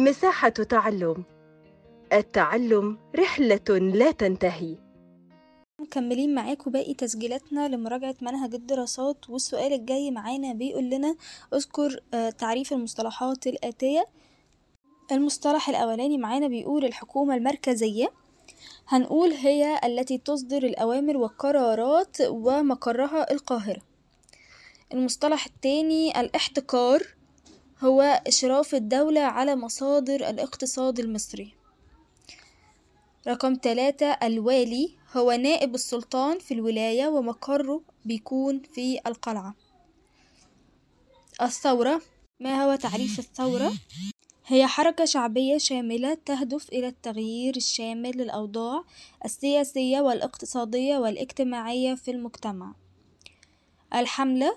مساحة تعلم. التعلم رحلة لا تنتهي. مكملين معاكم باقي تسجيلاتنا لمراجعة منهج الدراسات والسؤال الجاي معانا بيقول لنا اذكر آه، تعريف المصطلحات الآتية. المصطلح الأولاني معانا بيقول الحكومة المركزية. هنقول هي التي تصدر الأوامر والقرارات ومقرها القاهرة. المصطلح التاني الاحتكار. هو إشراف الدولة على مصادر الاقتصاد المصري. رقم ثلاثة الوالي هو نائب السلطان في الولاية ومقره بيكون في القلعة. الثورة ما هو تعريف الثورة؟ هي حركة شعبية شاملة تهدف إلى التغيير الشامل للأوضاع السياسية والاقتصادية والاجتماعية في المجتمع. الحملة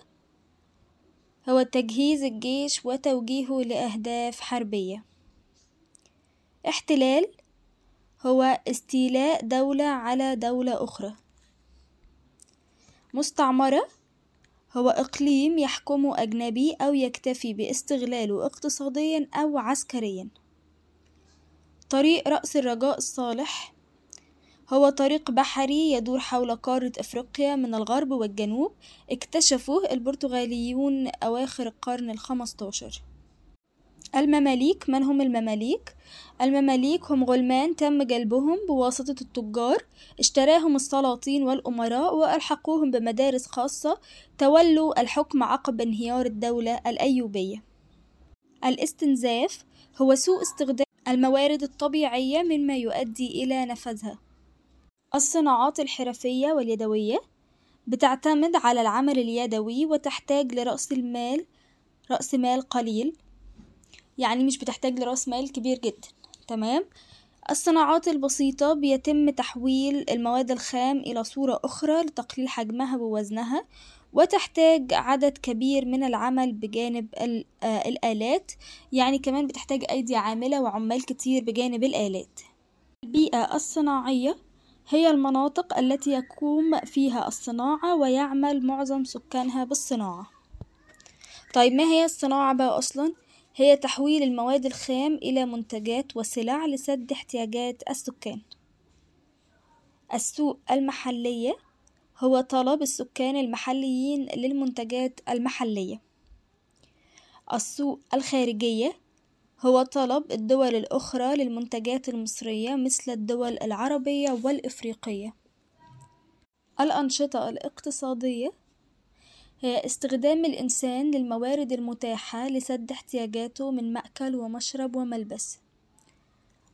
هو تجهيز الجيش وتوجيهه لأهداف حربية. احتلال هو استيلاء دولة على دولة أخرى. مستعمرة هو إقليم يحكمه أجنبي أو يكتفي باستغلاله اقتصاديا أو عسكريا. طريق رأس الرجاء الصالح هو طريق بحري يدور حول قارة أفريقيا من الغرب والجنوب اكتشفوه البرتغاليون أواخر القرن الخمستاشر. المماليك من هم المماليك؟ المماليك هم غلمان تم جلبهم بواسطة التجار اشتراهم السلاطين والأمراء وألحقوهم بمدارس خاصة تولوا الحكم عقب انهيار الدولة الأيوبية. الاستنزاف هو سوء استخدام الموارد الطبيعية مما يؤدي إلى نفذها. الصناعات الحرفية واليدوية بتعتمد على العمل اليدوي وتحتاج لرأس المال رأس مال قليل. يعني مش بتحتاج لرأس مال كبير جدا تمام؟ الصناعات البسيطة بيتم تحويل المواد الخام إلى صورة أخرى لتقليل حجمها ووزنها وتحتاج عدد كبير من العمل بجانب آه، الآلات. يعني كمان بتحتاج أيدي عاملة وعمال كتير بجانب الآلات. البيئة الصناعية هي المناطق التي يقوم فيها الصناعة ويعمل معظم سكانها بالصناعة. طيب ما هي الصناعة بقى أصلا؟ هي تحويل المواد الخام إلى منتجات وسلع لسد احتياجات السكان. السوق المحلية هو طلب السكان المحليين للمنتجات المحلية. السوق الخارجية هو طلب الدول الأخرى للمنتجات المصرية مثل الدول العربية والإفريقية. الأنشطة الاقتصادية هي استخدام الإنسان للموارد المتاحة لسد احتياجاته من مأكل ومشرب وملبس.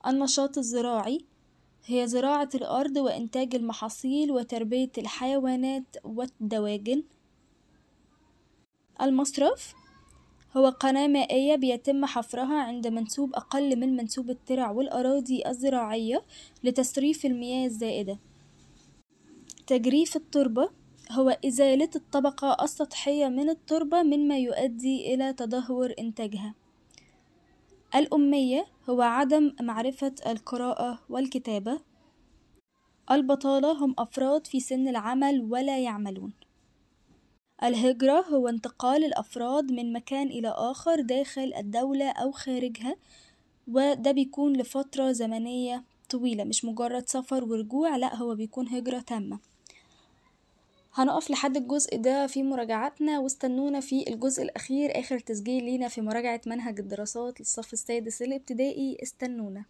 النشاط الزراعي هي زراعة الأرض وإنتاج المحاصيل وتربية الحيوانات والدواجن. المصرف هو قناة مائية بيتم حفرها عند منسوب أقل من منسوب الترع والأراضي الزراعية لتصريف المياه الزائدة. تجريف التربة هو إزالة الطبقة السطحية من التربة مما يؤدي إلى تدهور إنتاجها. الأمية هو عدم معرفة القراءة والكتابة. البطالة هم أفراد في سن العمل ولا يعملون. الهجرة هو انتقال الأفراد من مكان إلى آخر داخل الدولة أو خارجها وده بيكون لفترة زمنية طويلة مش مجرد سفر ورجوع لأ هو بيكون هجرة تامة. هنقف لحد الجزء ده في مراجعاتنا واستنونا في الجزء الأخير آخر تسجيل لينا في مراجعة منهج الدراسات للصف السادس الابتدائي. استنونا.